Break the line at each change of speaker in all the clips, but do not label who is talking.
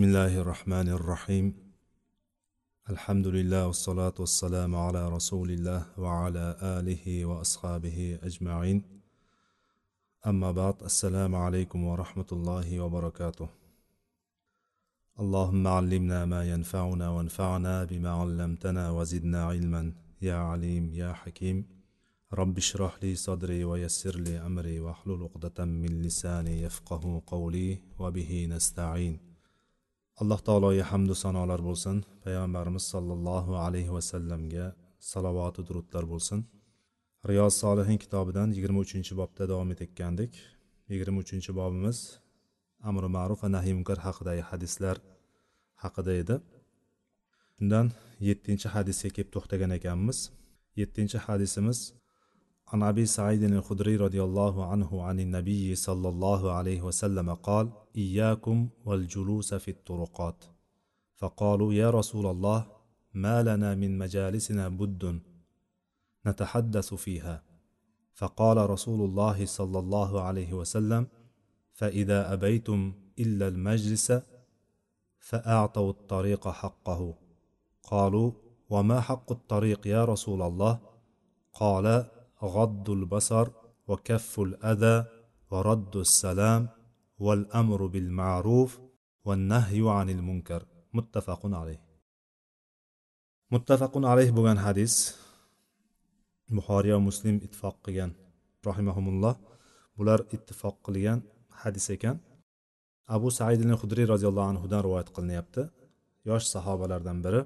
بسم الله الرحمن الرحيم الحمد لله والصلاة والسلام على رسول الله وعلى آله وأصحابه أجمعين أما بعد السلام عليكم ورحمة الله وبركاته اللهم علمنا ما ينفعنا وانفعنا بما علمتنا وزدنا علما يا عليم يا حكيم رب اشرح لي صدري ويسر لي أمري واحلل عقدة من لساني يفقه قولي وبه نستعين alloh taologa hamdu sanolar bo'lsin. Payg'ambarimiz sollallohu alayhi vasallamga salovatu durudlar bo'lsin. Riyoz solihin kitobidan yigirma uchinchi bobda davom etayotgandik. Yigirma uchinchi bobimiz amri ma'ruf va nahiy munkar haqidagi hadislar haqida edi. Shundan yettinchi hadisga kelib to'xtagan ekanmiz. Yettinchi hadisimiz عن أبي سعيد الخدري رضي الله عنه عن النبي صلى الله عليه وسلم قال إياكم والجلوس في الطرقات. فقالوا يا رسول الله ما لنا من مجالسنا بد نتحدث فيها. فقال رسول الله صلى الله عليه وسلم فإذا أبيتم إلا المجلس فأعطوا الطريق حقه. قالوا وما حق الطريق يا رسول الله؟ قال غض البصر وكف kafful ورد السلام roddus بالمعروف والنهي عن المنكر متفق عليه متفق عليه munkar muttafaqun alayh muttafaqun alayh bo'lgan hadis buxoriy va muslim ittifoq qilgan rahimahumulloh. Bular ittifoq qilgan hadis ekan. Abu said al hudriy roziyallohu anhudan rivoyat qilinyapti. Yosh sahobalardan biri.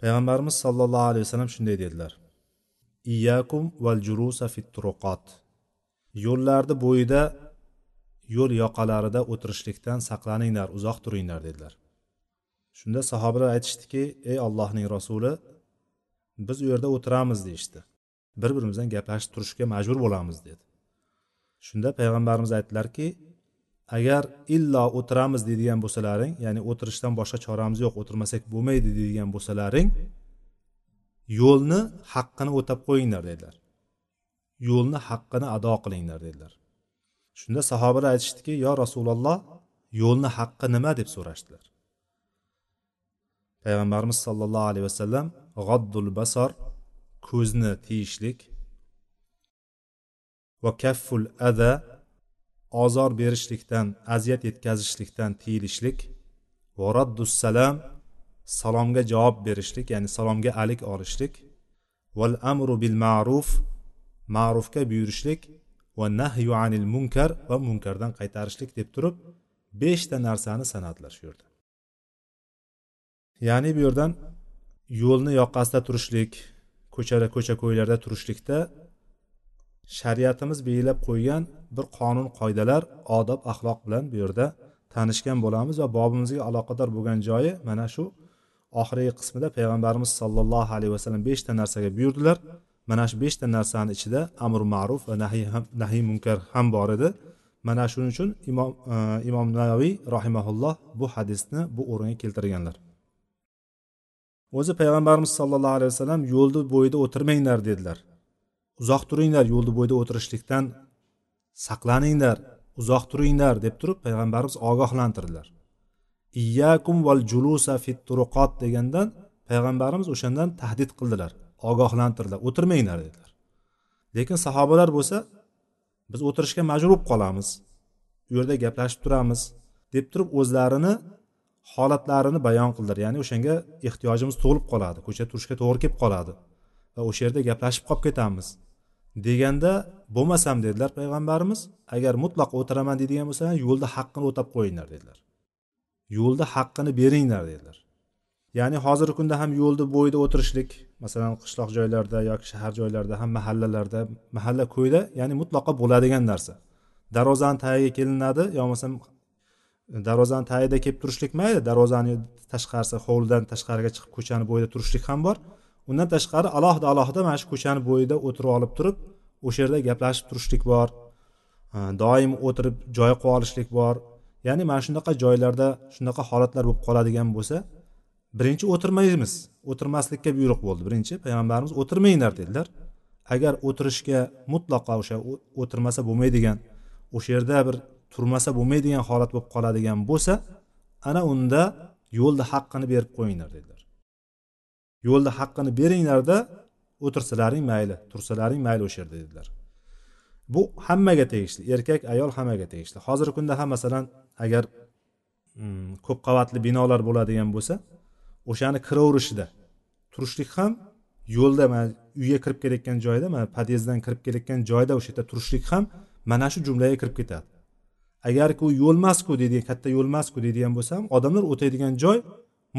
Payg'ambarimiz sollallohu alayhi vasallam shunday dedilar. Iyakum val jurusa fit turuqot yo'llarni bo'yida yo'l yoqalarida o'tirishlikdan saqlaninglar uzoq turinglar dedilar. Shunda sahobalar aytishdiki ey allohning rasuli biz u yerda o'tiramiz deyishdi. Bir birimizdan gaplashib turishga majbur bo'lamiz dedi. Shunda payg'ambarimiz aytdilarki agar illo o'tiramiz deydigan bo'lsalaring ya'ni o'tirishdan boshqa choramiz yo'q o'tirmasak bo'lmaydi deydigan bo'lsalaring yo'lni haqqini o'tab qo'yinglar dedilar. Yo'lni haqqini ado qilinglar dedilar. Shunda sahobalar aytishdiki yo rasululloh yo'lni haqqi nima? deb so'rashdilar. Payg'ambarimiz sollallohu alayhi vasallam g'oddul basor ko'zni tiyishlik va kafful ada ozor berishlikdan aziyat yetkazishlikdan tiyilishlik va raddus salam salomga javob berishlik ya'ni salomga alik olishlik. Val amru bil ma'ruf ma'rufga buyurishlik. Va nahyu anil munkar va munkardan qaytarishlik deb turib beshta narsani sanadilar shu yerda. Ya'ni bu yerdan yo'lni yoqasida turishlik ko'chada ko'cha ko'ylarda turishlikda shariatimiz belgilab qo'ygan bir qonun qoidalar odob axloq bilan bu yerda tanishgan bo'lamiz va bobimizga aloqador bo'lgan joyi mana shu oxirgi qismida payg'ambarimiz sollallohu alayhi vasallam beshta narsaga buyurdilar. Mana shu beshta narsani ichida amr ma'ruf va nahiy nahiy munkar ham bor edi. Mana shuning uchun imom e, imom navaviy rahimaulloh bu hadisni bu o'ringa keltirganlar. O'zi payg'ambarimiz sollallohu alayhi vasallam yo'lni bo'yida o'tirmanglar dedilar. Uzoq turinglar yo'lni bo'yida o'tirishlikdan saqlaninglar uzoq turinglar deb turib payg'ambarimiz ogohlantirdilar. Iyyakum val julusa fit turuqot degandan payg'ambarimiz o'shandan tahdid qildilar. Ogohlantirdilar o'tirmanglar dedilar. Lekin sahobalar bo'lsa biz o'tirishga majbur bo'lib qolamiz. U yerda gaplashib turamiz deb turib o'zlarini holatlarini bayon qildilar. Ya'ni o'shanga ehtiyojimiz tug'ilib qoladi ko'chada turishga to'g'ri kelib qoladi va o'sha yerda gaplashib qolib ketamiz. Deganda bo'lmasam dedilar payg'ambarimiz agar mutlaq o'tiraman deydigan bo'lsa yo'lda haqqini o'tab qo'yinglar dedilar. Yo'lda haqqini beringlar dedilar. Ya'ni hozirgi kunda ham yo'lni bo'yida o'tirishlik masalan qishloq joylarda yoki shahar joylarida ham mahallalarda mahalla ko'yda ya'ni mutlaqo bo'ladigan narsa. Darvozani tagiga kelinadi yo bo'lmasam darvozani tagida kelib turishlik mayli darvozani tashqarisi hovlidan tashqariga chiqib ko'chani bo'yida turishlik ham bor. Undan tashqari alohida alohida mana shu ko'chani bo'yida o'tirib olib turib o'sha yerda gaplashib turishlik bor. Doim o'tirib joy qilib olishlik bor. Ya'ni mana shunaqa joylarda shunaqa holatlar bo'lib qoladigan bo'lsa birinchi o'tirmaymiz. O'tirmaslikka buyruq bo'ldi. Birinchi payg'ambarimiz o'tirmanglar dedilar. Agar o'tirishga mutlaqo o'sha o'tirmasa bo'lmaydigan o'sha yerda bir turmasa bo'lmaydigan holat bo'lib qoladigan bo'lsa ana unda yo'lni haqqini berib qo'yinglar dedilar. Yo'lni haqqini beringlarda o'tirsalaring mayli tursalaring mayli o'sha yerda dedilar. Bu hammaga tegishli. Erkak ayol hammaga tegishli. Hozirgi kunda ham masalan agar mm, ko'p qavatli binolar bo'ladigan bo'lsa o'shani kiraverishida turishlik ham yo'lda mana uyga kirib kelayotgan joyda mana podyezddan kirib kelayotgan joyda o'sha yerda turishlik ham mana shu jumlaga kirib ketadi. Agarki u yo'lmasku deydigan katta yo'lmasku deydigan bo'lsa ham odamlar o'taydigan joy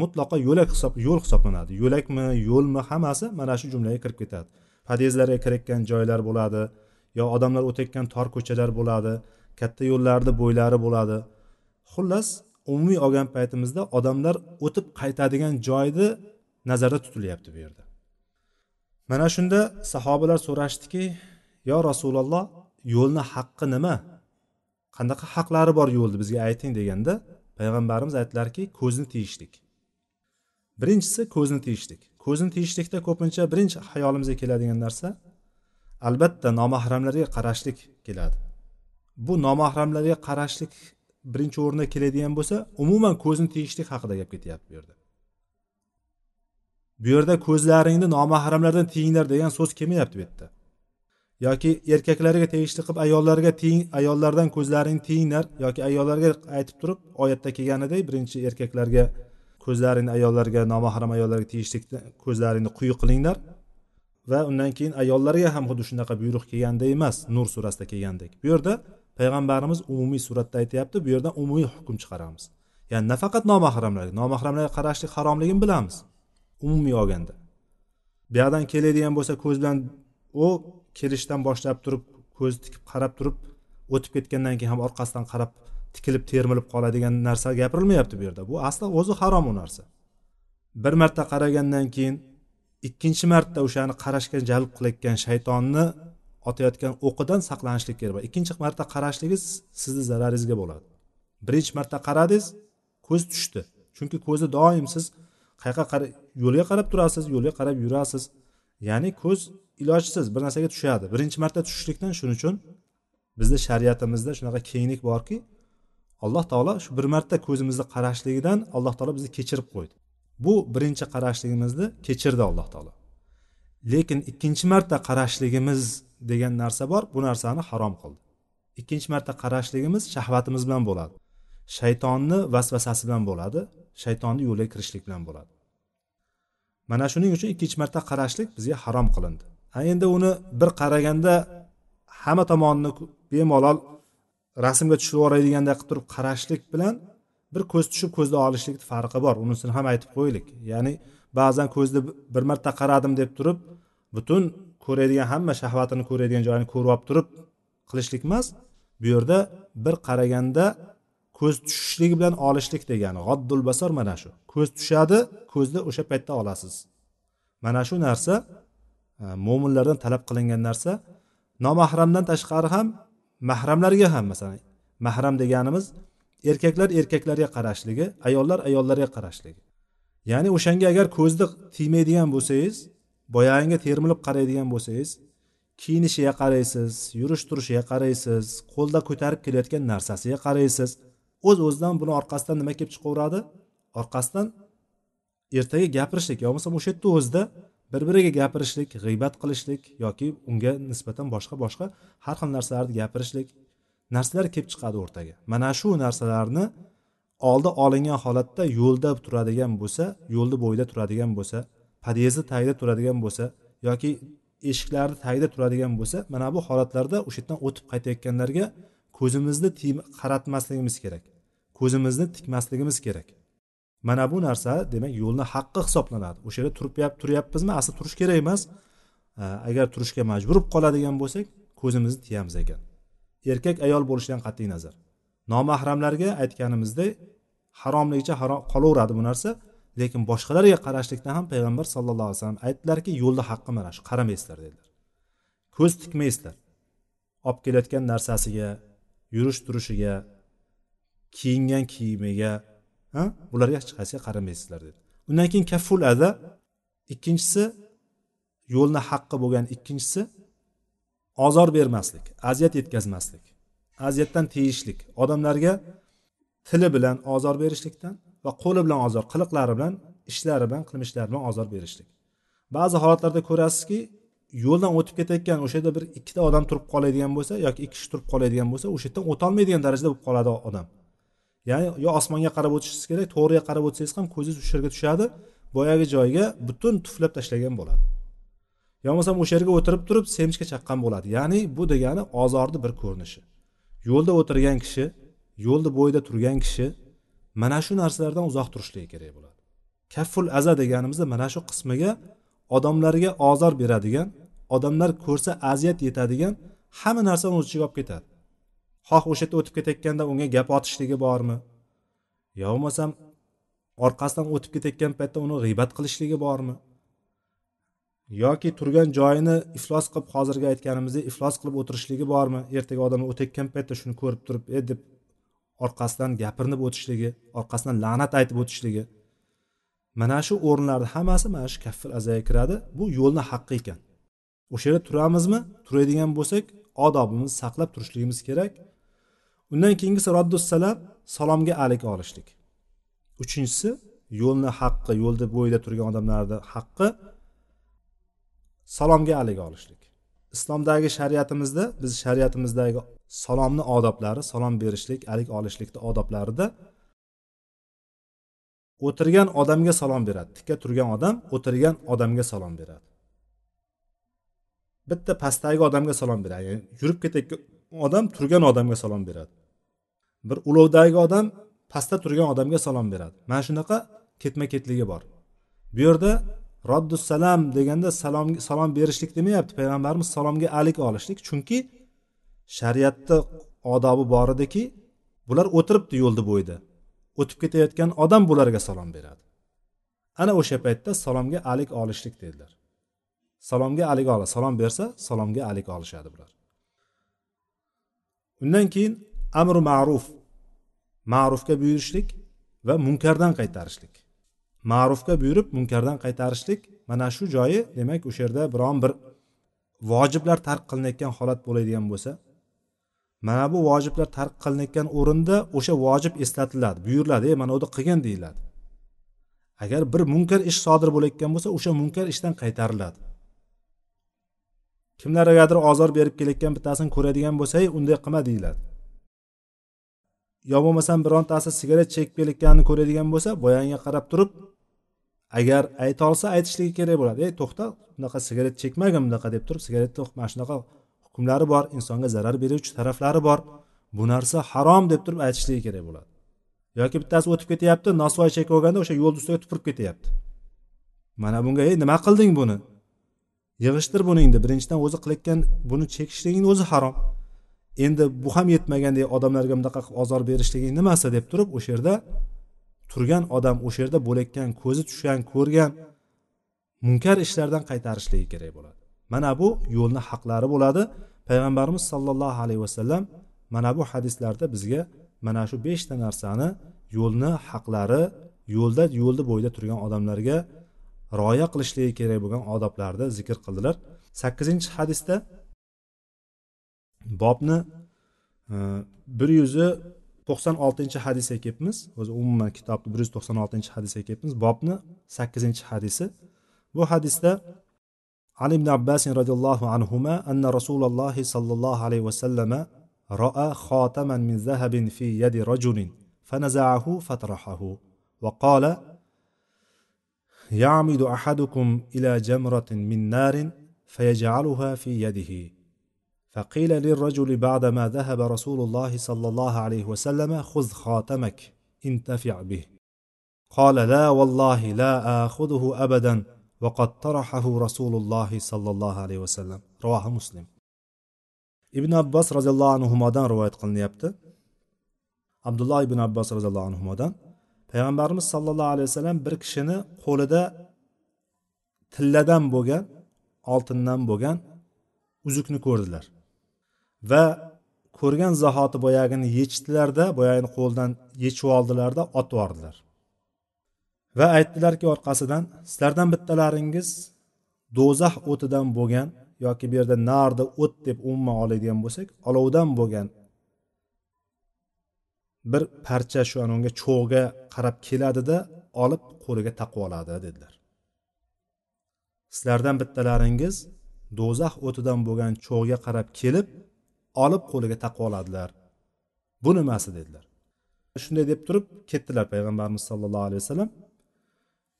mutlaqo yo'lak hisob yo'l hisoblanadi. Yo'lakmi yo'lmi hammasi mana shu jumlaga kirib ketadi. Podyezdlarga kirayotgan joylar bo'ladi yo odamlar o'tayotgan tor ko'chalar bo'ladi katta yo'llarni bo'ylari bo'ladi. Xullas umumiy olgan paytimizda odamlar o'tib qaytadigan joyni nazarda tutilyapti bu yerda. Mana shunda sahobalar so'rashdiki yo rasululloh yo'lni haqqi nima? Qanaqa haqlari bor yo'lni bizga ayting? deganda payg'ambarimiz aytdilarki ko'zni tiyishlik. Birinchisi ko'zni tiyishlik. Ko'zni tiyishlikda ko'pincha birinchi hayolimizga keladigan narsa albatta nomahramlarga qarashlik keladi. Bu nomahramlarga qarashlik birinchi o'rinda keladigan bo'lsa umuman ko'zni tiyishlik haqida gap ketyapti bu yerda. Bu yerda ko'zlaringni nomahramlardan tiyinglar degan so'z kelmayapti bu yerda. Yoki erkaklarga tegishli qilib ayollarga tiying ayollardan ko'zlaringni tiyinglar yoki ayollarga aytib turib oyatda kelganidek birinchi erkaklarga ko'zlaringni ayollarga nomahram ayollarga tiyishlikda ko'zlaringni quyi qilinglar. Va undan keyin ayollarga ham xuddi shunaqa buyruq kelganda emas nur surasida kelgandek. Bu yerda payg'ambarimiz umumiy suratda aytyapti bu yerdan umumiy hukm chiqaramiz. Ya'ni nafaqat nomahramlarga nomahramlarga qarashlik haromligini bilamiz. Umumiy olganda. Buyoqdan keladigan bo'lsa ko'z bilan u kelishdan boshlab turib ko'z tikib qarab turib o'tib ketgandan keyin ham orqasidan qarab tikilib termilib qoladigan narsa gapirilmayapti bu yerda. Bu asli o'zi harom u narsa. Bir marta qaragandan keyin ikkinchi marta o'shani qarashga jalb qilayotgan shaytonni otayotgan o'qidan saqlanishlik kerak ikkinchi marta qarashligingiz sizni zararingizga bo'ladi. Birinchi marta qaradingiz ko'z tushdi. Chunki ko'zi doim siz qayerqa qara yo'lga qarab turasiz yo'lga qarab yurasiz. Ya'ni ko'z ilojsiz bir narsaga tushadi. Birinchi marta tushishlikdan shuning uchun bizni shariatimizda shunaqa kenglik borki alloh taolo shu bir marta ko'zimizni qarashligidan alloh taolo bizni kechirib qo'ydi. Bu birinchi qarashligimizni kechirdi alloh taolo. Lekin ikkinchi marta qarashligimiz degan narsa bor bu narsani harom qildi. Ikkinchi marta qarashligimiz shahvatimiz bilan bo'ladi. Shaytonni vasvasasi bilan bo'ladi shaytonni yo'liga kirishlik bilan bo'ladi. Mana shuning uchun ikkinchi marta qarashlik bizga harom qilindi. Endi uni bir qaraganda hamma tomonni bemalol rasmga tushib yuboradiganday qilib turib qarashlik bilan bir ko'z tushib ko'zni olishlikni farqi bor. Unisini ham aytib qo'yaylik ya'ni ba'zan ko'zni bir marta qaradim deb turib butun ko'radigan hamma shahvatini ko'radigan joyini ko'rib olib turib qilishlik emas. Bu yerda bir qaraganda ko'z tushishligi bilan olishlik degani g'oddul basor mana shu. Ko'z tushadi ko'zni o'sha paytda olasiz. Mana shu narsa e, mo'minlardan talab qilingan narsa. Nomahramdan tashqari ham mahramlarga ham masalan mahram deganimiz erkaklar erkaklarga qarashligi ayollar ayollarga qarashligi. Ya'ni o'shanga agar ko'zni tiymaydigan bo'lsangiz boyag'iga termilib qaraydigan bo'lsangiz kiyinishiga qaraysiz yurish turishiga qaraysiz qo'lda ko'tarib kelayotgan narsasiga qaraysiz o'z uz o'zidan buni orqasidan nima kelib chiqaveradi? Orqasidan ertaga gapirishlik yo bo'lmasam o'sha yerda o'zida bir biriga gapirishlik g'iybat qilishlik yoki unga nisbatan boshqa boshqa har xil narsalarni gapirishlik narsalar kelib chiqadi o'rtaga. Mana shu narsalarni oldi olingan holatda yo'lda turadigan bo'lsa yo'lni bo'yida turadigan bo'lsa podyezdni tagida turadigan bo'lsa yoki eshiklarni tagida turadigan bo'lsa mana bu holatlarda o'sha yerdan o'tib qaytayotganlarga ko'zimizni qaratmasligimiz kerak. Ko'zimizni tikmasligimiz kerak. Mana bu narsa demak yo'lni haqqi hisoblanadi. O'sha yerda turib turyapmizmi? Asli turish kerak emas. Agar turishga majbur bo'lib qoladigan bo'lsak ko'zimizni tiyamiz ekan. Erkak ayol bo'lishidan qat'iy nazar. Nomahramlarga aytganimizdek haromligicha harom qolaveradi bu narsa lekin boshqalarga qarashlikdan ham payg'ambar sallallohu alayhi vasallam aytdilarki yo'lda haqqi mana shu qaramaysizlar dedilar. Ko'z tikmaysizlar olib kelayotgan narsasiga yurish turishiga kiyingan kiyimiga ha? Bularga hech qaysiga qaramaysizlar dedi undan keyin kafful aza ikkinchisi yo'lni haqqi bo'lgan ikkinchisi ozor bermaslik aziyat yetkazmaslik aziyatdan tiyishlik odamlarga tili bilan ozor berishlikdan va qo'li bilan ozor qiliqlari bilan ishlari bilan qilmishlari bilan ozor berishlik. Ba'zi holatlarda ko'rasizki yo'ldan o'tib ketayotgan o'sha yerda bir ikkita odam turib qoladigan bo'lsa yoki ikki kishi turib qoladigan bo'lsa o'sha yerdan o'tolmaydigan darajada bo'lib qoladi odam. Ya'ni yo osmonga qarab o'tishingiz kerak to'g'riga qarab o'tsangiz ham ko'zingiz o'sha yerga tushadi boyagi joyga butun tuflab tashlagan bo'ladi. Yo bo'lmasam o'sha yerga o'tirib turib semchga chaqqan bo'ladi. Ya'ni bu degani ozorni bir ko'rinishi. Yo'lda o'tirgan kishi yo'lni bo'yida turgan kishi mana shu narsalardan uzoq turishligi kerak bo'ladi. Kafful aza deganimizda mana shu qismiga odamlarga ozor beradigan odamlar ko'rsa aziyat yetadigan hamma narsani o'z ichiga olib ketadi. Xoh o'sha yerda o'tib ketayotganda unga gap otishligi bormi? Yo bo'lmasam orqasidan o'tib ketayotgan paytda uni g'iybat qilishligi bormi? Yoki turgan joyini iflos qilib hozirgi aytganimizdek iflos qilib o'tirishligi bormi? Ertaga odam o'tayotgan paytda shuni ko'rib turib e deb orqasidan gapirinib o'tishligi orqasidan la'nat aytib o'tishligi. Mana shu o'rinlarni hammasi mana shu kaffir azaga kiradi. Bu yo'lni haqqi ekan. O'sha yerda turamizmi? Turadigan bo'lsak odobimizni saqlab turishligimiz kerak. Undan keyingisi raddussalam salomga alik olishlik. Uchinchisi yo'lni haqqi yo'lni bo'yida turgan odamlarni haqqi salomga alik olishlik. Islomdagi shariatimizda biz shariatimizdagi salomni odoblari salom berishlik alik olishlikni odoblarida o'tirgan odamga salom beradi. Tikka turgan odam o'tirgan odamga salom beradi. Bitta pastdagi odamga salom beradi. Ya'ni yurib ketayotgan odam turgan odamga salom beradi. Bir ulovdagi odam pastda turgan odamga salom beradi. Mana shunaqa ketma ketligi bor. Bu yerda roddussalam deganda salom salom berishlik demayapti. Payg'ambarimiz salomga alik olishlik. Chunki shariatda odobi bor ediki bular o'tiribdi yo'lni bo'yida. O'tib ketayotgan odam bularga salom beradi. Ana o'sha paytda salomga alik olishlik dedilar. Salomga alik ol salom bersa salomga alik olishadi bular. Undan keyin amri ma'ruf ma'rufga buyurishlik va munkardan qaytarishlik. Ma'rufga buyurib munkardan qaytarishlik mana shu joyi demak o'sha yerda biron bir vojiblar tark qilinayotgan holat bo'ladigan bo'lsa mana bu vojiblar tark qilinayotgan o'rinda o'sha vojib eslatiladi buyuriladi e mana uni qilgin deyiladi. Agar bir munkar ish sodir bo'layotgan bo'lsa o'sha munkar ishdan qaytariladi. Kimlargadir ozor berib kelayotgan bittasini ko'radigan bo'lsa unday qilma deyiladi. Yo bo'lmasam birontasi sigaret chekib kelayotganini ko'radigan bo'lsa boyanga qarab turib agar ayta olsa aytishligi kerak bo'ladi. Ey to'xta bunaqa sigaret chekmagin bunaqa deb turib sigaretni mana shunaqa hukmlari bor insonga zarar beruvchi taraflari bor. Bu narsa harom deb turib aytishligi kerak bo'ladi. Yoki bittasi o'tib ketyapti nosvoy chekib olganda o'sha yo'lni ustiga tupurib ketyapti. Mana bunga ey nima qilding buni? Yig'ishtir buningni birinchidan o'zi qilayotgan buni chekishligingni o'zi harom. Endi bu ham yetmagandek odamlarga bunaqa qilib ozor berishliging nimasi deb turib o'sha yerda turgan odam o'sha yerda bo'layotgan ko'zi tushgan ko'rgan munkar ishlardan qaytarishligi kerak bo'ladi. Mana bu yo'lni haqlari bo'ladi. Payg'ambarimiz sollallohu alayhi vasallam mana bu hadislarda bizga mana shu beshta narsani yo'lni haqlari yo'lda yo'lni bo'yida turgan odamlarga rioya qilishligi kerak bo'lgan odoblarni zikr qildilar. Sakkizinchi hadisda bobni e, bir yuzi to'qson oltinchi hadisga kelibmiz o'zi umuman kitobni bir yuz to'qson oltinchi hadisga kelibmiz bobni sakkizinchi hadisi bu hadisda عن ابن عباس رضي الله عنهما أن رسول الله صلى الله عليه وسلم رأى خاتما من ذهب في يد رجل فنزعه فطرحه وقال يعمد احدكم الى جمره من نار فيجعلها في يده فقيل للرجل بعدما ذهب رسول الله صلى الله عليه وسلم خذ خاتمك انتفع به قال لا والله لا اخذه ابدا وقد طرحه رسول الله صلى الله عليه وسلم رواه مسلم ibn abbos roziyallohu anhudan rivoyat qilinyapti abdulloh ibn abbos roziyallohu anhudan payg'ambarimiz sollallohu alayhi vasallam bir kishini qo'lida tilladan bo'lgan oltindan bo'lgan uzukni ko'rdilar Va ko'rgan zahoti boyagini yechdilarda boyagini qo'ldan yechib oldilarda otib yubordilar. Va aytdilarki orqasidan sizlardan bittalaringiz do'zax o'tidan bo'lgan yoki bu yerda narda o't deb umuman oladigan bo'lsak olovdan bo'lgan bir parcha shu unga cho'g'ga qarab keladida olib qo'liga taqib oladi dedilar. Sizlardan bittalaringiz do'zax o'tidan bo'lgan cho'g'ga qarab kelib olib qo'liga taqib oladilar. Bu nimasi dedilar. Shunday deb turib ketdilar payg'ambarimiz sollallohu alayhi vasallam.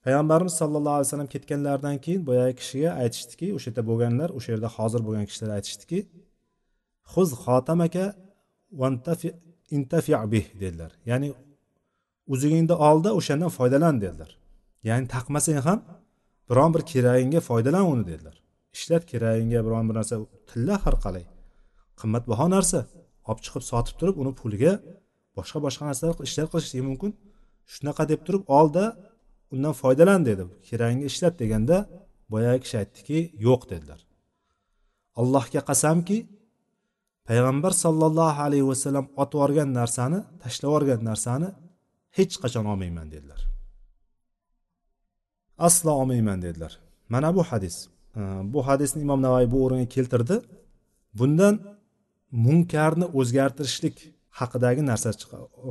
Payg'ambarimiz sallallohu alayhi vasallam ketganlaridan keyin boyagi kishiga aytishdiki o'sha yerda bo'lganlar o'sha yerda hozir bo'lgan kishilar aytishdiki huz xotamaka intafi bih dedilar. Ya'ni uzugingni olda o'shandan foydalan dedilar. Ya'ni taqmasang ham biron bir keragingga foydalan uni dedilar. Ishlat keragingga biron bir narsa tilla har qalay. Qimmatbaho narsa. Olib chiqib sotib turib uni puliga boshqa boshqa narsalar ishlar qilishligi mumkin. Shunaqa deb turib olda undan foydalan dedi. Kerangi ishlat deganda boyagi kishi aytdiki yo'q dedilar. Allohga qasamki payg'ambar sollallohu alayhi vasallam otib yuborgan narsani tashlab yuborgan narsani hech qachon olmayman dedilar. Aslo olmayman dedilar. Mana bu hadis. Bu hadisni imom navoiy bu o'ringa keltirdi. Bundan munkarni o'zgartirishlik haqidagi narsa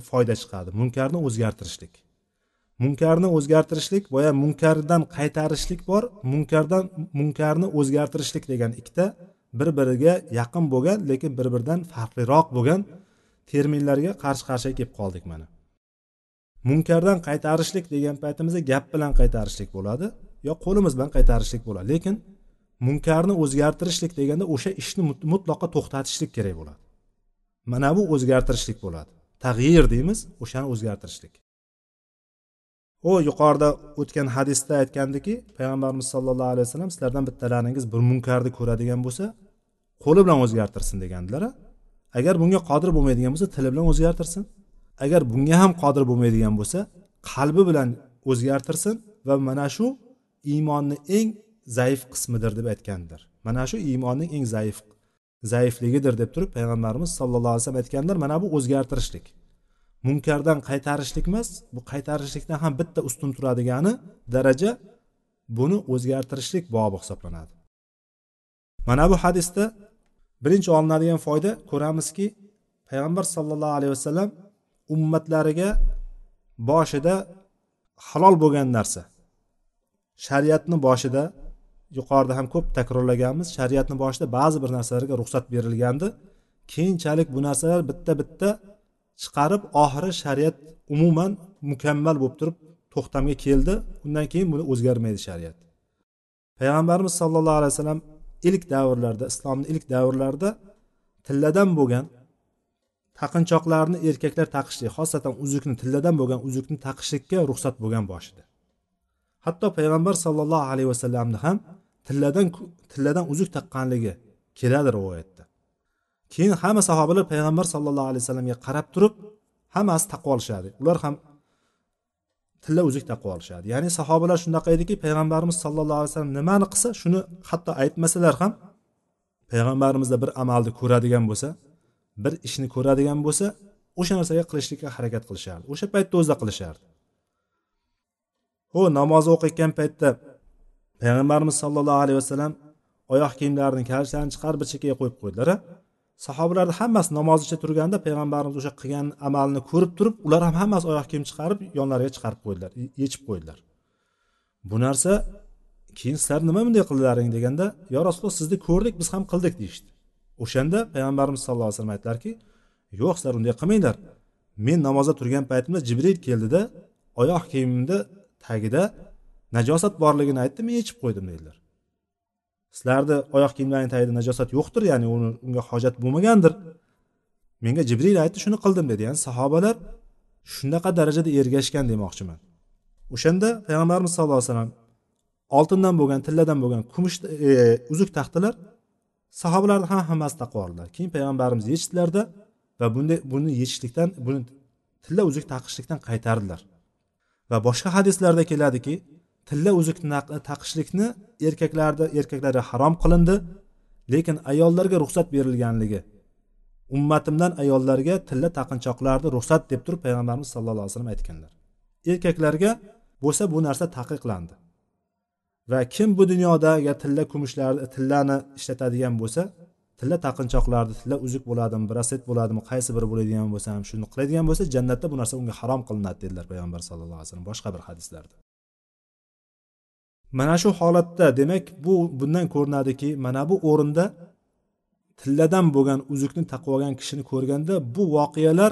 foyda chiqadi. Munkarni o'zgartirishlik. Munkarni o'zgartirishlik boya munkardan qaytarishlik bor munkardan munkarni o'zgartirishlik degan ikkita bir biriga yaqin bo'lgan lekin bir biridan farqliroq bo'lgan terminlarga qarshi qarshi kelib qoldik mana. Munkardan qaytarishlik degan paytimizda gap bilan qaytarishlik bo'ladi yo qo'limiz bilan qaytarishlik bo'ladi. Lekin munkarni o'zgartirishlik deganda o'sha ishni mutlaqo to'xtatishlik kerak bo'ladi. Mana bu o'zgartirishlik bo'ladi. Tag'yir deymiz o'shani o'zgartirishlik. U yuqorida o'tgan hadisda aytgandiki payg'ambarimiz sollallohu alayhi vasallam sizlardan bittalaringiz bir munkarni ko'radigan bo'lsa qo'li bilan o'zgartirsin degandilar agar bunga qodir bo'lmaydigan bo'lsa tili bilan o'zgartirsin. Agar bunga ham qodir bo'lmaydigan bo'lsa qalbi bilan o'zgartirsin va mana shu iymonni eng zaif qismidir deb aytgandir. Mana shu iymonning eng zaif zaifligidir deb turib payg'ambarimiz sallallohu alayhi vasallam aytganlar mana bu o'zgartirishlik. Munkardan qaytarishlik emas bu qaytarishlikdan ham bitta ustun turadigani daraja buni o'zgartirishlik bobi hisoblanadi. Mana bu hadisda birinchi olinadigan foyda ko'ramizki payg'ambar sollallohu alayhi vasallam ummatlariga boshida halol bo'lgan narsa. Shariatni boshida yuqorida ham ko'p takrorlaganmiz. Shariatni boshida ba'zi bir narsalarga ruxsat berilgandi. Keyinchalik bu narsalar bitta bitta chiqarib oxiri shariat umuman mukammal bo'lib turib to'xtamga keldi. Undan keyin buni o'zgarmaydi shariat. Payg'ambarimiz sollallohu alayhi vasallam ilk davrlarda islomni ilk davrlarida tilladan bo'lgan taqinchoqlarni erkaklar taqishlik xosatan uzukni tilladan bo'lgan uzukni taqishlikka ruxsat bo'lgan boshida hatto payg'ambar sollallohu alayhi vasallamni ham tilladan tilladan uzuk taqqanligi keladi rivoyatda. Keyin hamma sahobalar payg'ambar sallallohu alayhi vasallamga qarab turib hammasi taqvo olishadi. Ular ham tilla uzuk taqvo olishadi. Ya'ni sahobalar shunaqa ediki payg'ambarimiz sallallohu alayhi vasallam nimani qilsa shuni hatto aytmasalar ham payg'ambarimizda bir amalni ko'radigan bo'lsa bir ishni ko'radigan bo'lsa o'sha narsaga qilishlikka harakat qilishardi. O'sha paytda o'zida qilishardi. U namoz o'qiyotgan paytda payg'ambarimiz sollallohu alayhi vasallam oyoq kiyimlarini kalishlarini chiqarib bir chekkaga qo'yib qo'ydilar sahobalarni hammasi namoz ichida turganda payg'ambarimiz o'sha qilgan amalini ko'rib turib ular ham hammasi oyoq kiyim chiqarib yonlariga chiqarib qo'ydilar yechib qo'ydilar. Bu narsa keyin sizlar nima bunday qildilaring deganda yo rasululloh sizni ko'rdik biz ham qildik deyishdi. O'shanda payg'ambarimiz sallallohu alayhi vasallam aytdilarki yo'q sizlar unday qilmanglar. Men namozda turgan paytimda jibril keldida oyoq kiyimimni tagida najosat borligini aytdi men yechib qo'ydim dedilar. Sizlarni oyoq kiyimlaringni tagida najosat yo'qdir ya'ni uni unga hojat bo'lmagandir. Menga jibril aytdi shuni qildim dedi. Ya'ni sahobalar shunaqa darajada ergashgan demoqchiman. O'shanda payg'ambarimiz sallallohu alayhi vasallam oltindan bo'lgan tilladan bo'lgan kumush e, uzuk taxtalar sahobalarni ham hammasi taqvo oldilar. Keyin payg'ambarimiz yechdilarda va bunday buni yechishlikdan buni tilla uzuk taqishlikdan qaytardilar. Va boshqa hadislarda keladiki tilla uzukni taqishlikni erkaklarda erkaklarga harom qilindi lekin ayollarga ruxsat berilganligi ummatimdan ayollarga tilla taqinchoqlarni ruxsat deb turib payg'ambarimiz sallallohu alayhi vasallam aytganlar. Erkaklarga bo'lsa bu narsa taqiqlandi va kim bu dunyoda agar tilla kumushlarni tillani ishlatadigan bo'lsa tilla taqinchoqlarni tilla uzuk bo'ladimi braset bo'ladimi qaysi biri bo'ladigan bo'lsa ham shuni qiladigan bo'lsa jannatda bu narsa unga harom qilinadi dedilar payg'ambar sallallohu alayhi vasallam boshqa bir hadislarda. Mana shu holatda demak bu bundan ko'rinadiki mana bu o'rinda tilladan bo'lgan uzukni taqib olgan kishini ko'rganda bu voqealar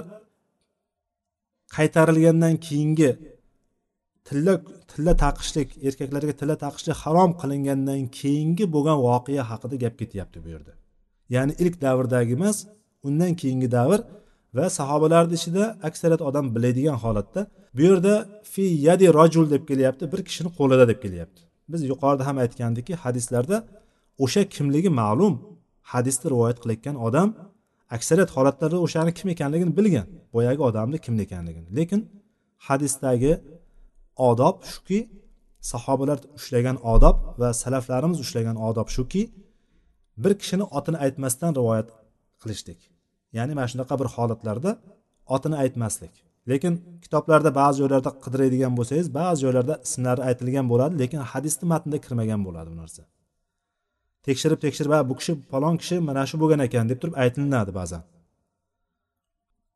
qaytarilgandan keyingi tilla tilla taqishlik erkaklarga tilla taqishlik harom qilingandan keyingi bo'lgan voqea haqida gap ketyapti bu yerda. Ya'ni ilk davrdagi emas undan keyingi davr va sahobalarni ichida aksariyat odam biladigan holatda bu yerda fi yadi rajul deb kelyapti bir kishini qo'lida deb kelyapti. Biz yuqorida ham aytgandikki hadislarda o'sha kimligi ma'lum. Hadisni rivoyat qilayotgan odam aksariyat holatlarda o'shani kim ekanligini bilgan boyagi odamni kim ekanligini. Lekin hadisdagi odob shuki sahobalar ushlagan odob va salaflarimiz ushlagan odob shuki bir kishini otini aytmasdan rivoyat qilishlik ya'ni mana shunaqa bir holatlarda otini aytmaslik. Lekin kitoblarda ba'zi joylarda qidiradigan bo'lsangiz ba'zi joylarda ismlari aytilgan bo'ladi lekin hadisni matnida kirmagan bo'ladi bu narsa. Tekshirib tekshirib bu kishi falon kishi mana shu bo'lgan ekan deb turib aytilinadi ba'zan.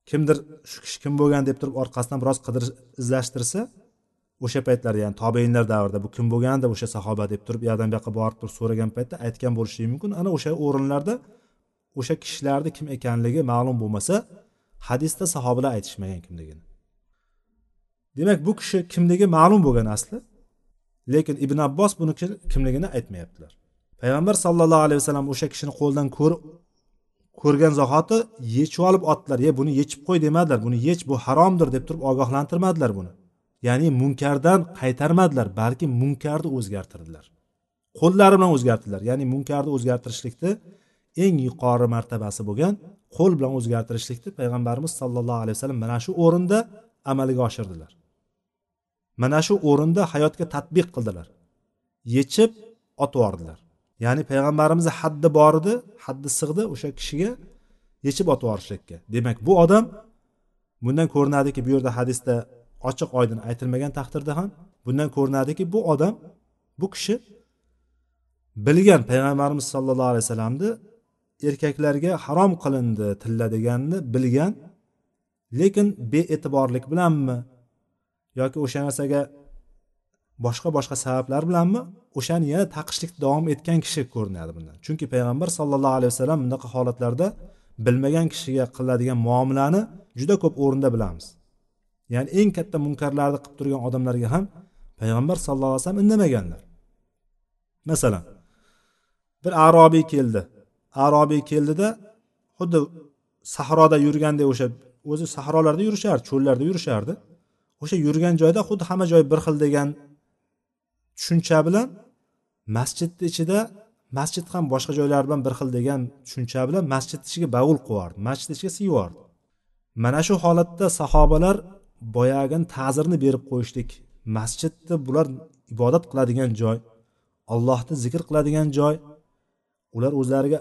Kimdir shu kishi kim bo'lgan deb turib orqasidan biroz qidirish izlashtirsa o'sha paytlarda ya'ni tobeinlar davrida bu kim bo'lgandi o'sha sahoba deb turib u yoqdan bu yoqqa borib turib so'ragan paytda aytgan bo'lishi mumkin. Ana o'sha o'rinlarda o'sha kishilarni kim ekanligi ma'lum bo'lmasa hadisda sahobalar aytishmagan kimligini. Demak bu kishi kimligi ma'lum bo'lgan asli lekin ibn abbos buni kimligini aytmayaptilar. Payg'ambar sallallohu alayhi vasallam o'sha kishini qo'ldan ko'rgan zahoti yechib olib otdilar ye buni yechib qo'y demadilar. Buni yech bu haromdir deb turib ogohlantirmadilar buni. Ya'ni munkardan qaytarmadilar balki munkarni o'zgartirdilar. Qo'llari bilan o'zgartirdilar. Ya'ni munkarni o'zgartirishlikni eng yuqori martabasi bo'lgan qo'l bilan o'zgartirishlikni payg'ambarimiz sollallohu alayhi vasallam mana shu o'rinda amalga oshirdilar. Mana shu o'rinda hayotga tadbiq qildilar. Yechib otib yubordilar. Ya'ni payg'ambarimizni haddi bor edi haddi sig'di o'sha kishiga yechib otib yuborishlikka. Demak bu odam bundan ko'rinadiki bu yerda hadisda ochiq oydin aytilmagan taqdirda ham bundan ko'rinadiki bu odam bu kishi bilgan payg'ambarimiz sollallohu alayhi vasallamni erkaklarga harom qilindi tilla deganni bilgan lekin bee'tiborlik bilanmi yoki o'sha narsaga boshqa boshqa sabablar bilanmi o'shani yana taqishlikda davom etgan kishi ko'rinadi bundan. Chunki payg'ambar sollallohu alayhi vasallam bunaqa holatlarda bilmagan kishiga qiladigan muomalani juda ko'p o'rinda bilamiz. Ya'ni eng katta munkarlarni qilib turgan odamlarga ham payg'ambar sallallohu alayhi vasallam indamaganlar. Masalan bir arobiy keldi. Arobiy keldida xuddi sahroda yurgandek o'sha o'zi sahrolarda yurishardi cho'llarda yurishardi. O'sha yurgan joyda xuddi hamma joy bir xil degan tushuncha bilan masjidni ichida masjid ham boshqa joylar bilan bir xil degan tushuncha bilan masjidni ichiga bavul qo'yardi masjidni ichiga siyvordi mana shu holatda sahobalar boyagini ta'zirini berib qo'yishlik. Masjidni bular ibodat qiladigan joy allohni zikr qiladigan joy. Ular o'zlariga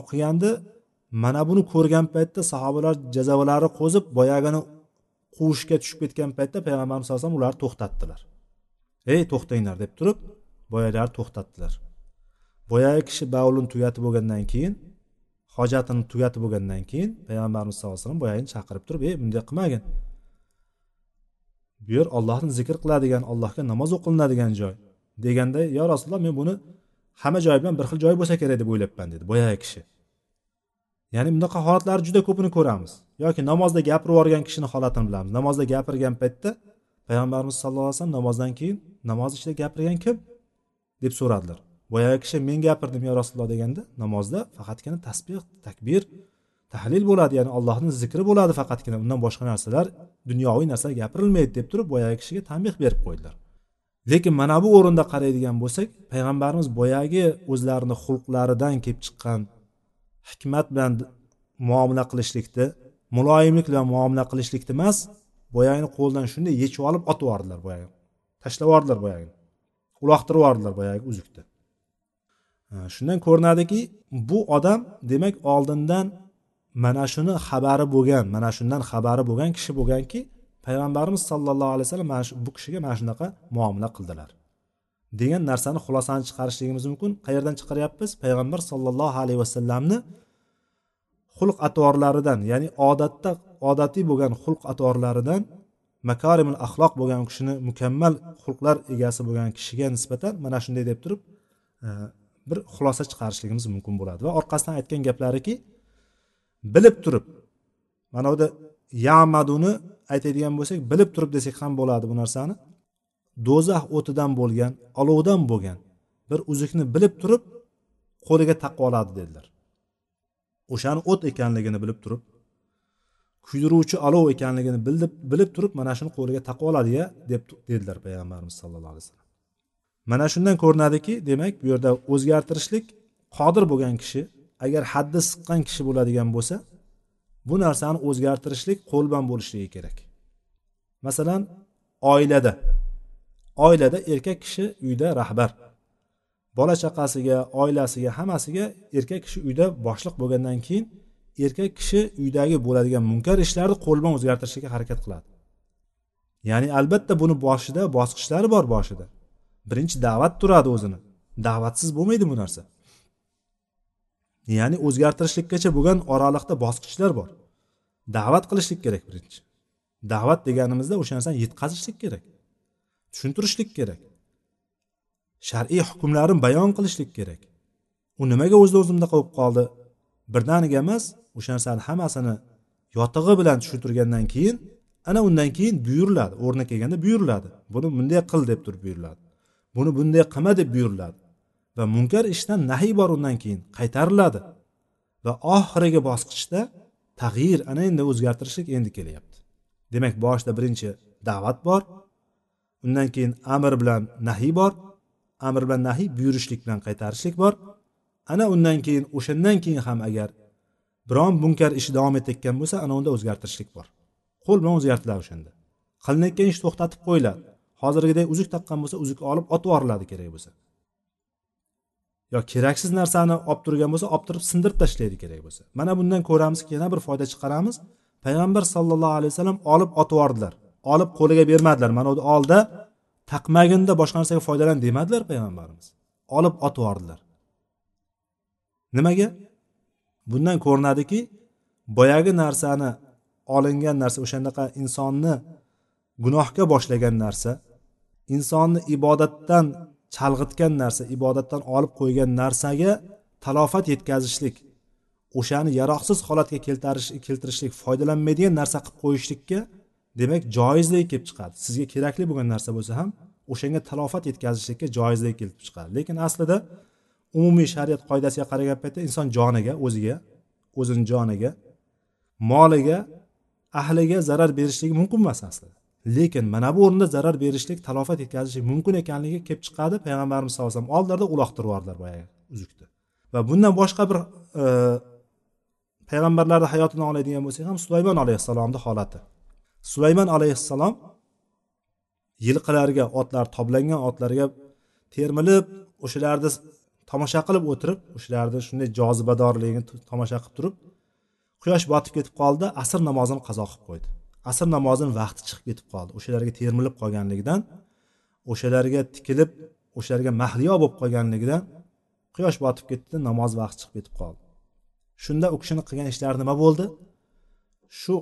o'qigandi mana buni ko'rgan paytda sahobalar jazavalari qo'zib boyagini quvishga tushib ketgan paytda payg'ambarimiz sallallohu alayhi vasallam ularni to'xtatdilar. Ey to'xtanglar deb turib boyalarni to'xtatdilar. Boyagi kishi bavlini tugatib bo'lgandan keyin hojatini tugatib bo'lgandan keyin payg'ambarimiz sallallohu alayhi vasallam boyagini chaqirib turib ey bunday qilmagin. Bu yer ollohni zikr qiladigan allohga namoz o'qilinadigan joy. Deganda yo rasululloh men buni hamma joy bilan bir xil joy bo'lsa kerak deb o'ylabman dedi boyagi kishi. Ya'ni bunaqa holatlarni juda ko'pini ko'ramiz. Yoki namozda gapirib yuborgan kishini holatini bilamiz. Namozda gapirgan paytda payg'ambarimiz sallallohu alayhi vasallam namozdan keyin namoz ichida gapirgan kim? deb so'radilar. Boyagi kishi men gapirdim yo rasululloh deganda namozda faqatgina tasbeh takbir tahlil bo'ladi ya'ni allohni zikri bo'ladi faqatgina. Undan boshqa narsalar dunyoviy narsalar gapirilmaydi deb turib boyagi kishiga tanbeh berib qo'ydilar. Lekin mana bu o'rinda qaraydigan bo'lsak payg'ambarimiz boyagi o'zlarini xulqlaridan kelib chiqqan hikmat bilan muomala qilishlikni muloyimlik bilan muomala qilishlikni emas boyagini qo'ldan shunday yechib olib otib yubordilar boyagini tashlab yubordilar boyagini uloqtirib yubordilar boyagi uzukni shundan ko'rinadiki bu odam demak oldindan mana shuni xabari bo'lgan mana shundan xabari bo'lgan kishi bo'lganki payg'ambarimiz sollallohu alayhi vasallam mana shu bu kishiga mana shunaqa muomala qildilar. Degan narsani xulosani chiqarishligimiz mumkin. Qayerdan chiqaryapmiz? Payg'ambar sollallohu alayhi vasallamni xulq atvorlaridan ya'ni odatda odatiy bo'lgan xulq atvorlaridan makarimul axloq bo'lgan kishini mukammal xulqlar egasi bo'lgan kishiga nisbatan mana shunday deb turib e, bir xulosa chiqarishligimiz mumkin bo'ladi. Va orqasidan aytgan gaplariki bilib turib mana bu yerda yamaduni aytadigan bo'lsak bilib turib desak ham bo'ladi bu narsani. Do'zax o'tidan bo'lgan olovdan bo'lgan bir uzukni bilib turib qo'liga taqib oladi dedilar. O'shani o't ekanligini bilib turib kuydiruvchi olov ekanligini bilib bilib turib mana shuni qo'liga taqib oladiya deb dedilar payg'ambarimiz sallallohu alayhi vasallam. Mana shundan ko'rinadiki demak bu yerda o'zgartirishlik qodir bo'lgan kishi agar haddi siqqan kishi bo'ladigan bo'lsa bu narsani o'zgartirishlik qo'l bilan bo'lishligi kerak. Masalan oilada. Oilada erkak kishi uyda rahbar. Bola chaqasiga oilasiga hammasiga erkak kishi uyda boshliq bo'lgandan keyin erkak kishi uydagi bo'ladigan munkar ishlarni qo'l bilan o'zgartirishga harakat qiladi. Ya'ni albatta buni boshida bosqichlari bor boshida. Birinchi da'vat turadi o'zini. Da'vatsiz bo'lmaydi bu narsa. Ya'ni o'zgartirishlikkacha bo'lgan oraliqda bosqichlar bor. Da'vat qilishlik kerak birinchi. Da'vat deganimizda o'sha narsani yetkazishlik kerak tushuntirishlik kerak. Shar'iy hukmlarni bayon qilishlik kerak. U nimaga o'zini o'zimda qolib qoldi? Birdaniga emas o'sha narsani hammasini yotig'i bilan tushuntirgandan keyin ana undan keyin buyuriladi. O'rni kelganda buyuriladi. Buni bunday qil deb turib buyuriladi. Buni bunday qilma deb buyuriladi. Va munkar ishdan nahiy bor undan keyin qaytariladi. Va oxirgi bosqichda tag'yir ana endi o'zgartirishlik endi kelyapti. Demak boshida birinchi da'vat bor undan keyin amr bilan nahiy bor amr bilan nahiy buyurishlik bilan qaytarishlik bor. Ana undan keyin o'shandan keyin ham agar biron munkar ish davom etayotgan bo'lsa ana unda o'zgartirishlik bor. Qo'l bilan o'zgartiriladi o'shanda. Qilinayotgan ish to'xtatib qo'yiladi hozirgidek uzuk taqqan bo'lsa uzukni olib otib yuboriladi kerak bo'lsa. Yo keraksiz narsani olib turgan bo'lsa olib turib sindirib tashlaydi kerak bo'lsa. Mana bundan ko'ramizki yana bir foyda chiqaramiz. Payg'ambar sallallohu alayhi vasallam olib otib yubordilar olib qo'liga bermadilar. Mana bu olda taqmaginda boshqa narsaga foydalan demadilar payg'ambarimiz. Olib otib yubordilar nimaga? Bundan ko'rinadiki boyagi narsani olingan narsa o'shanaqa insonni gunohga boshlagan narsa insonni ibodatdan chalg'itgan narsa ibodatdan olib qo'ygan narsaga talofat yetkazishlik o'shani yaroqsiz holatga keltirish keltirishlik foydalanmaydigan narsa qilib qo'yishlikka demak joizlik kelib chiqadi. Sizga kerakli bo'lgan narsa bo'lsa ham o'shanga talofat yetkazishlikka joizlik kelib chiqadi. Lekin aslida umumiy shariat qoidasiga qaragan paytda inson joniga o'ziga o'zini joniga moliga ahliga zarar berishligi mumkin emas aslida. Lekin mana bu o'rinda zarar berishlik talofat yetkazishi mumkin ekanligi kelib chiqadi. Payg'ambarimiz sallallohu alayhi vasallam oldilarida uloqtirib yubordilar boyagi uzukni va bundan boshqa bir e, payg'ambarlarni hayotini oladigan bo'lsak ham sulaymon alayhissalomni holati. Sulaymon alayhissalom yilqilarga otlar toblangan otlarga termilib o'shalarni tomosha qilib o'tirib o'shalarni shunday jozibadorligini tomosha qilib turib quyosh botib ketib qoldi asr namozini qazo qilib qo'ydi. Asr namozini vaqti chiqib ketib qoldi. O'shalarga termilib qolganligidan o'shalarga tikilib o'shalarga mahliyo bo'lib qolganligidan quyosh botib ketdi namoz vaqti chiqib ketib qoldi. Shunda u kishini qilgan ishlari nima bo'ldi? Shu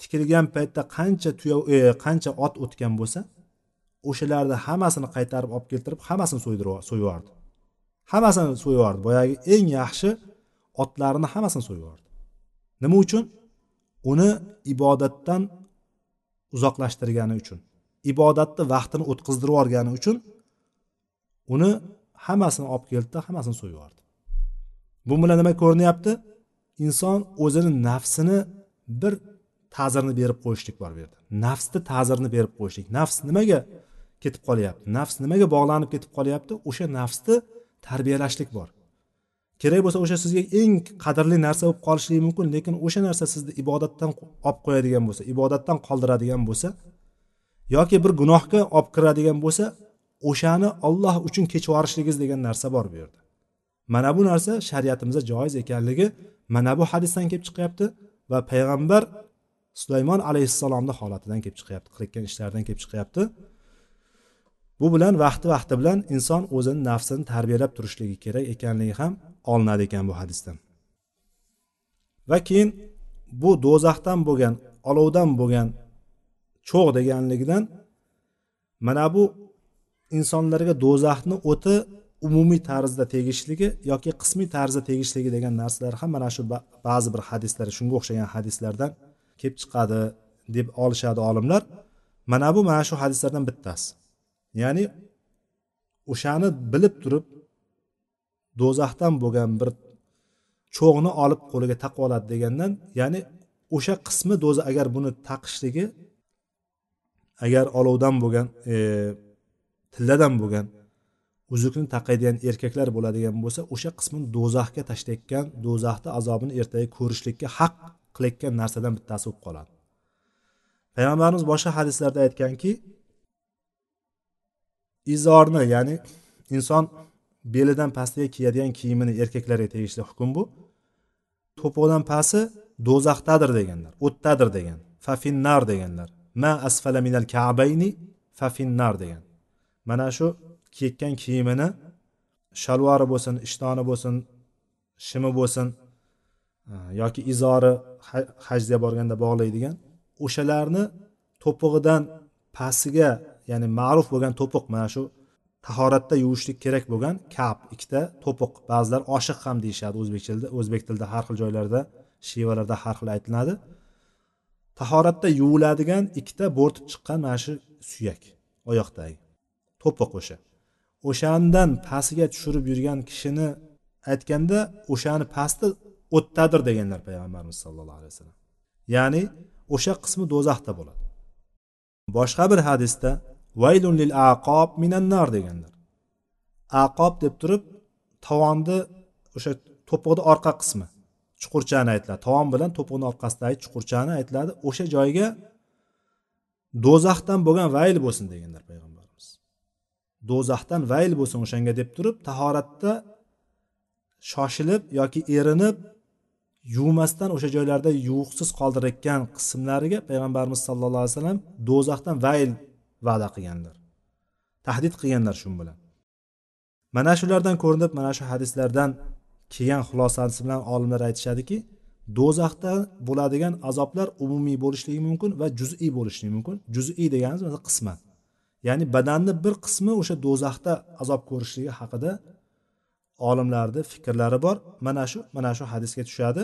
tikilgan paytda qancha tuya e, qancha ot o'tgan bo'lsa o'shalarni hammasini qaytarib olib keltirib hammasini so'ydirib so'yib hammasini so'yib yubordi boyagi eng yaxshi otlarini hammasini so'yib yubordi nima uchun? Uni ibodatdan uzoqlashtirgani uchun ibodatni vaqtini o'tkazdirib yuborgani uchun uni hammasini olib keldida hammasini so'yib yubordi. Bu bilan nima ko'rinyapti? Inson o'zini nafsini bir ta'zirni berib qo'yishlik bor bu yerda. Nafsni ta'zirini berib qo'yishlik. Nafs nimaga ketib qolyapti? Nafs nimaga bog'lanib ketib qolyapti? O'sha nafsni tarbiyalashlik bor. Kerak bo'lsa o'sha sizga eng qadrli narsa bo'lib qolishligi mumkin lekin o'sha narsa sizni ibodatdan olib qo'yadigan bo'lsa ibodatdan qoldiradigan bo'lsa yoki bir gunohga olib kiradigan bo'lsa o'shani olloh uchun kechib yuborishligingiz degan narsa bor bu yerda. Mana bu narsa shariatimizda joiz ekanligi mana bu hadisdan kelib chiqyapti va payg'ambar sulaymon alayhissalomni holatidan kelib chiqyapti qilayotgan ishlaridan kelib chiqyapti. Bu bilan vaqti vaqti bilan inson o'zini nafsini tarbiyalab turishligi kerak ekanligi ham olinadi ekan bu hadisdan. Va keyin bu do'zaxdan bo'lgan olovdan bo'lgan cho'g' deganligidan mana bu insonlarga do'zaxni o'ti umumiy tarzda tegishligi yoki qismiy tarzda tegishligi degan narsalar ham mana shu ba'zi bir hadislar shunga o'xshagan hadislardan kelib chiqadi deb olishadi olimlar. Mana bu mana shu hadislardan bittasi. Ya'ni o'shani bilib turib do'zaxdan bo'lgan bir cho'g'ni olib qo'liga taqib oladi degandan ya'ni o'sha qismi do'za agar buni taqishligi agar olovdan bo'lgan e, tilladan bo'lgan uzukni taqaydigan erkaklar bo'ladigan bo'lsa o'sha qismini do'zaxga tashlayotgan do'zaxni azobini ertaga ko'rishlikka haq qilayotgan narsadan bittasi bo'lib qoladi. Payg'ambarimiz boshqa hadislarda aytganki izorni ya'ni inson belidan pastiga kiyadigan kiyimini erkaklarga tegishli hukm bu. To'piqdan pasti do'zaxdadir deganlar o'tdadir degan fafinnar deganlar. Ma asfala minal kabayni fafinnar degan. Mana shu kiyayotgan kiyimini shalvari bo'lsin ishtoni bo'lsin shimi bo'lsin e, yoki izori hajga borganda bog'laydigan o'shalarni to'pig'idan pastiga ya'ni ma'ruf bo'lgan to'piq mana shu tahoratda yuvishlik kerak bo'lgan kap ikkita to'piq. Ba'zilar oshiq ham deyishadi o'zbek tilida o'zbek tilida har xil joylarda shevalarda har xil aytiladi. Tahoratda yuviladigan ikkita bo'rtib chiqqan mana shu suyak oyoqdagi to'piq o'sha. O'shandan pastiga tushirib yurgan kishini aytganda o'shani pasti o'tdadir deganlar payg'ambarimiz sallallohu alayhi vasallam. Ya'ni o'sha qismi do'zaxda bo'ladi. Boshqa bir hadisda vaylun lil aqob minan nar deganlar. Aqob deb turib tovonni o'sha to'piqni orqa qismi chuqurchani aytiladi tovon bilan to'piqni orqasidagi chuqurchani aytiladi o'sha joyga do'zaxdan bo'lgan vayl bo'lsin deganlar payg'ambarimiz. Do'zaxdan vayl bo'lsin o'shanga deb turib tahoratda shoshilib yoki erinib yuvmasdan o'sha joylarda yuvuqsiz qoldirayotgan qismlariga payg'ambarimiz sallallohu alayhi vasallam do'zaxdan vayl va'da qilganlar. Tahdid qilganlar shu bilan. Mana shulardan ko'rinib mana shu hadislardan kelgan xulosasi bilan olimlar aytishadiki do'zaxda bo'ladigan azoblar umumiy bo'lishligi mumkin va juz'iy bo'lishligi mumkin. Juz'iy deganimiz masalan qisman ya'ni badanni bir qismi o'sha do'zaxda azob ko'rishligi haqida olimlarni fikrlari bor. Mana shu mana shu hadisga tushadi.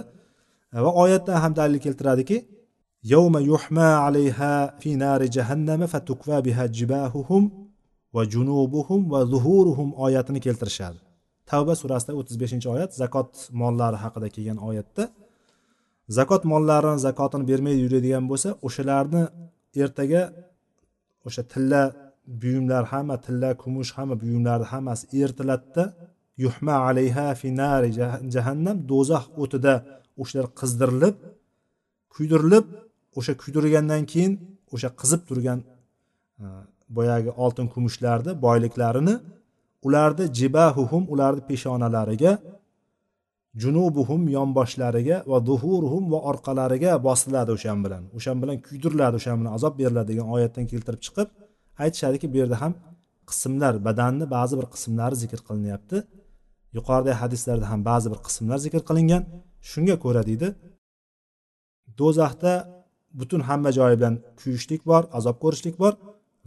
Va oyatdan ham dalil keltiradiki yawma يحمى عليها في نار جهنم fatukva بها جباههم وجنوبهم وظهورهم va zuhuruhum oyatini keltirishadi. Tavba surasida o'ttiz beshinchi oyat zakot mollari haqida kelgan oyatda zakot mollarini zakotini bermay yuradigan bo'lsa o'shalarni ertaga o'sha tilla buyumlar hamma tilla kumush hamma buyumlarni hammasi ertiladida yuhma alayha finari jahannam do'zax o'tida o'shalar qizdirilib kuydirilib o'sha kuydirilgandan keyin o'sha qizib turgan e, boyagi oltin kumushlarni boyliklarini ularni jibahuhum ularni peshonalariga junubuhum yonboshlariga va duhuruhum va orqalariga bosiladi o'shan bilan. O'shan bilan kuydiriladi o'shan bilan azob beriladi degan oyatdan keltirib chiqib aytishadiki bu yerda ham qismlar badanni ba'zi bir qismlari zikr qilinyapti. Yuqoridagi hadislarda ham ba'zi bir qismlar zikr qilingan. Shunga ko'ra deydi do'zaxda butun hamma joyi bilan kuyishlik bor azob ko'rishlik bor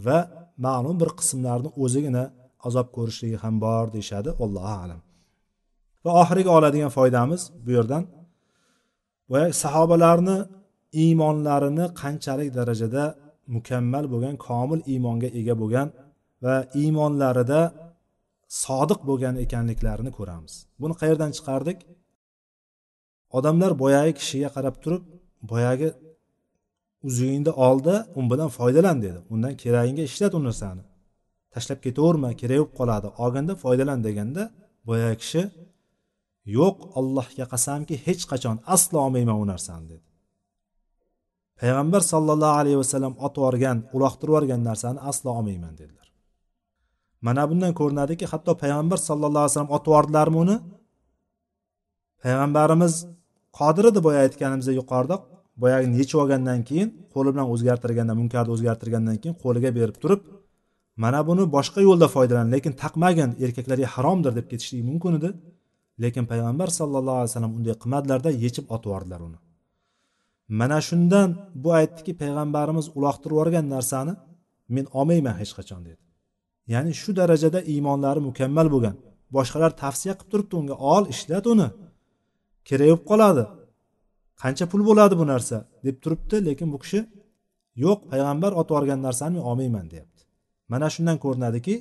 va ma'lum bir qismlarni o'zigina azob ko'rishligi ham bor deyishadi. Allohu alam. Va oxiriga oladigan foydamiz bu yerdan. Boya sahobalarni iymonlarini qanchalik darajada mukammal bo'lgan komil iymonga ega bo'lgan va iymonlarida sodiq bo'lgan ekanliklarini ko'ramiz. Buni qayerdan chiqardik? Odamlar boyagi kishiga qarab turib boyagi uzugingni oldi u bilan foydalan dedi. Undan keragingga ishlat u narsani tashlab ketaverma kerak bo'lib qoladi. Olganda foydalan deganda boyagi kishi yo'q allohga qasamki hech qachon aslo olmayman u narsani dedi. Payg'ambar sollallohu alayhi vasallam otib yuborgan uloqtirib yuborgan narsani aslo olmayman dedilar. Mana bundan ko'rinadiki hatto payg'ambar sallallohu alayhi vasallam otib yubordilarmi uni? Payg'ambarimiz qodir edi boya aytganimizdek yuqorida boyagini yechib olgandan keyin qo'li bilan o'zgartirganda munkarni o'zgartirgandan keyin qo'liga berib turib mana buni boshqa yo'lda foydalan lekin taqmagin erkaklarga haromdir deb ketishligi mumkin edi. Lekin payg'ambar sallallohu alayhi vasallam unday qilmadilarda yechib otib yubordilar uni. Mana shundan bu aytdiki payg'ambarimiz uloqtirib yuborgan narsani men olmayman hech qachon dedi. Ya'ni shu darajada iymonlari mukammal bo'lgan. Boshqalar tavsiya qilib turibdi unga ol ishlat uni. Kerak bo'lib qoladi. Qancha pul bo'ladi bu narsa? deb turibdi lekin bu kishi yo'q payg'ambar otib yuborgan narsani men olmayman deyapti. Mana shundan ko'rinadiki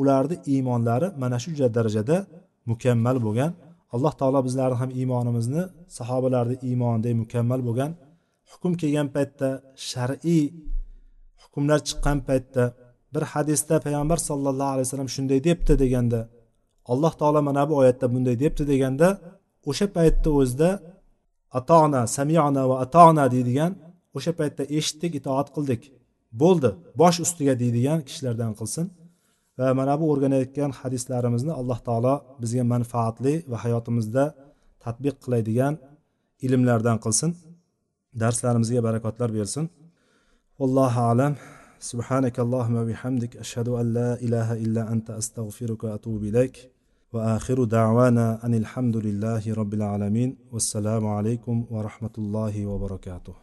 ularni iymonlari mana shu darajada mukammal bo'lgan alloh taolo bizlarni ham iymonimizni sahobalarni iymonidek mukammal bo'lgan hukm kelgan paytda shar'iy hukmlar chiqqan paytda bir hadisda payg'ambar sollallohu alayhi vasallam shunday debdi deganda alloh taolo mana bu oyatda bunday debdi deganda o'sha paytda o'zida atona samiona va atona deydigan o'sha paytda eshitdik itoat qildik bo'ldi bosh ustiga deydigan kishilardan qilsin va mana bu o'rganayotgan hadislarimizni alloh taolo bizga manfaatli va hayotimizda tadbiq qiladigan ilmlardan qilsin darslarimizga barakotlar bersin vallohu alam سبحانك اللهم وبحمدك أشهد أن لا إله إلا أنت أستغفرك وأتوب إليك وآخر دعوانا أن الحمد لله رب العالمين والسلام عليكم ورحمة الله وبركاته.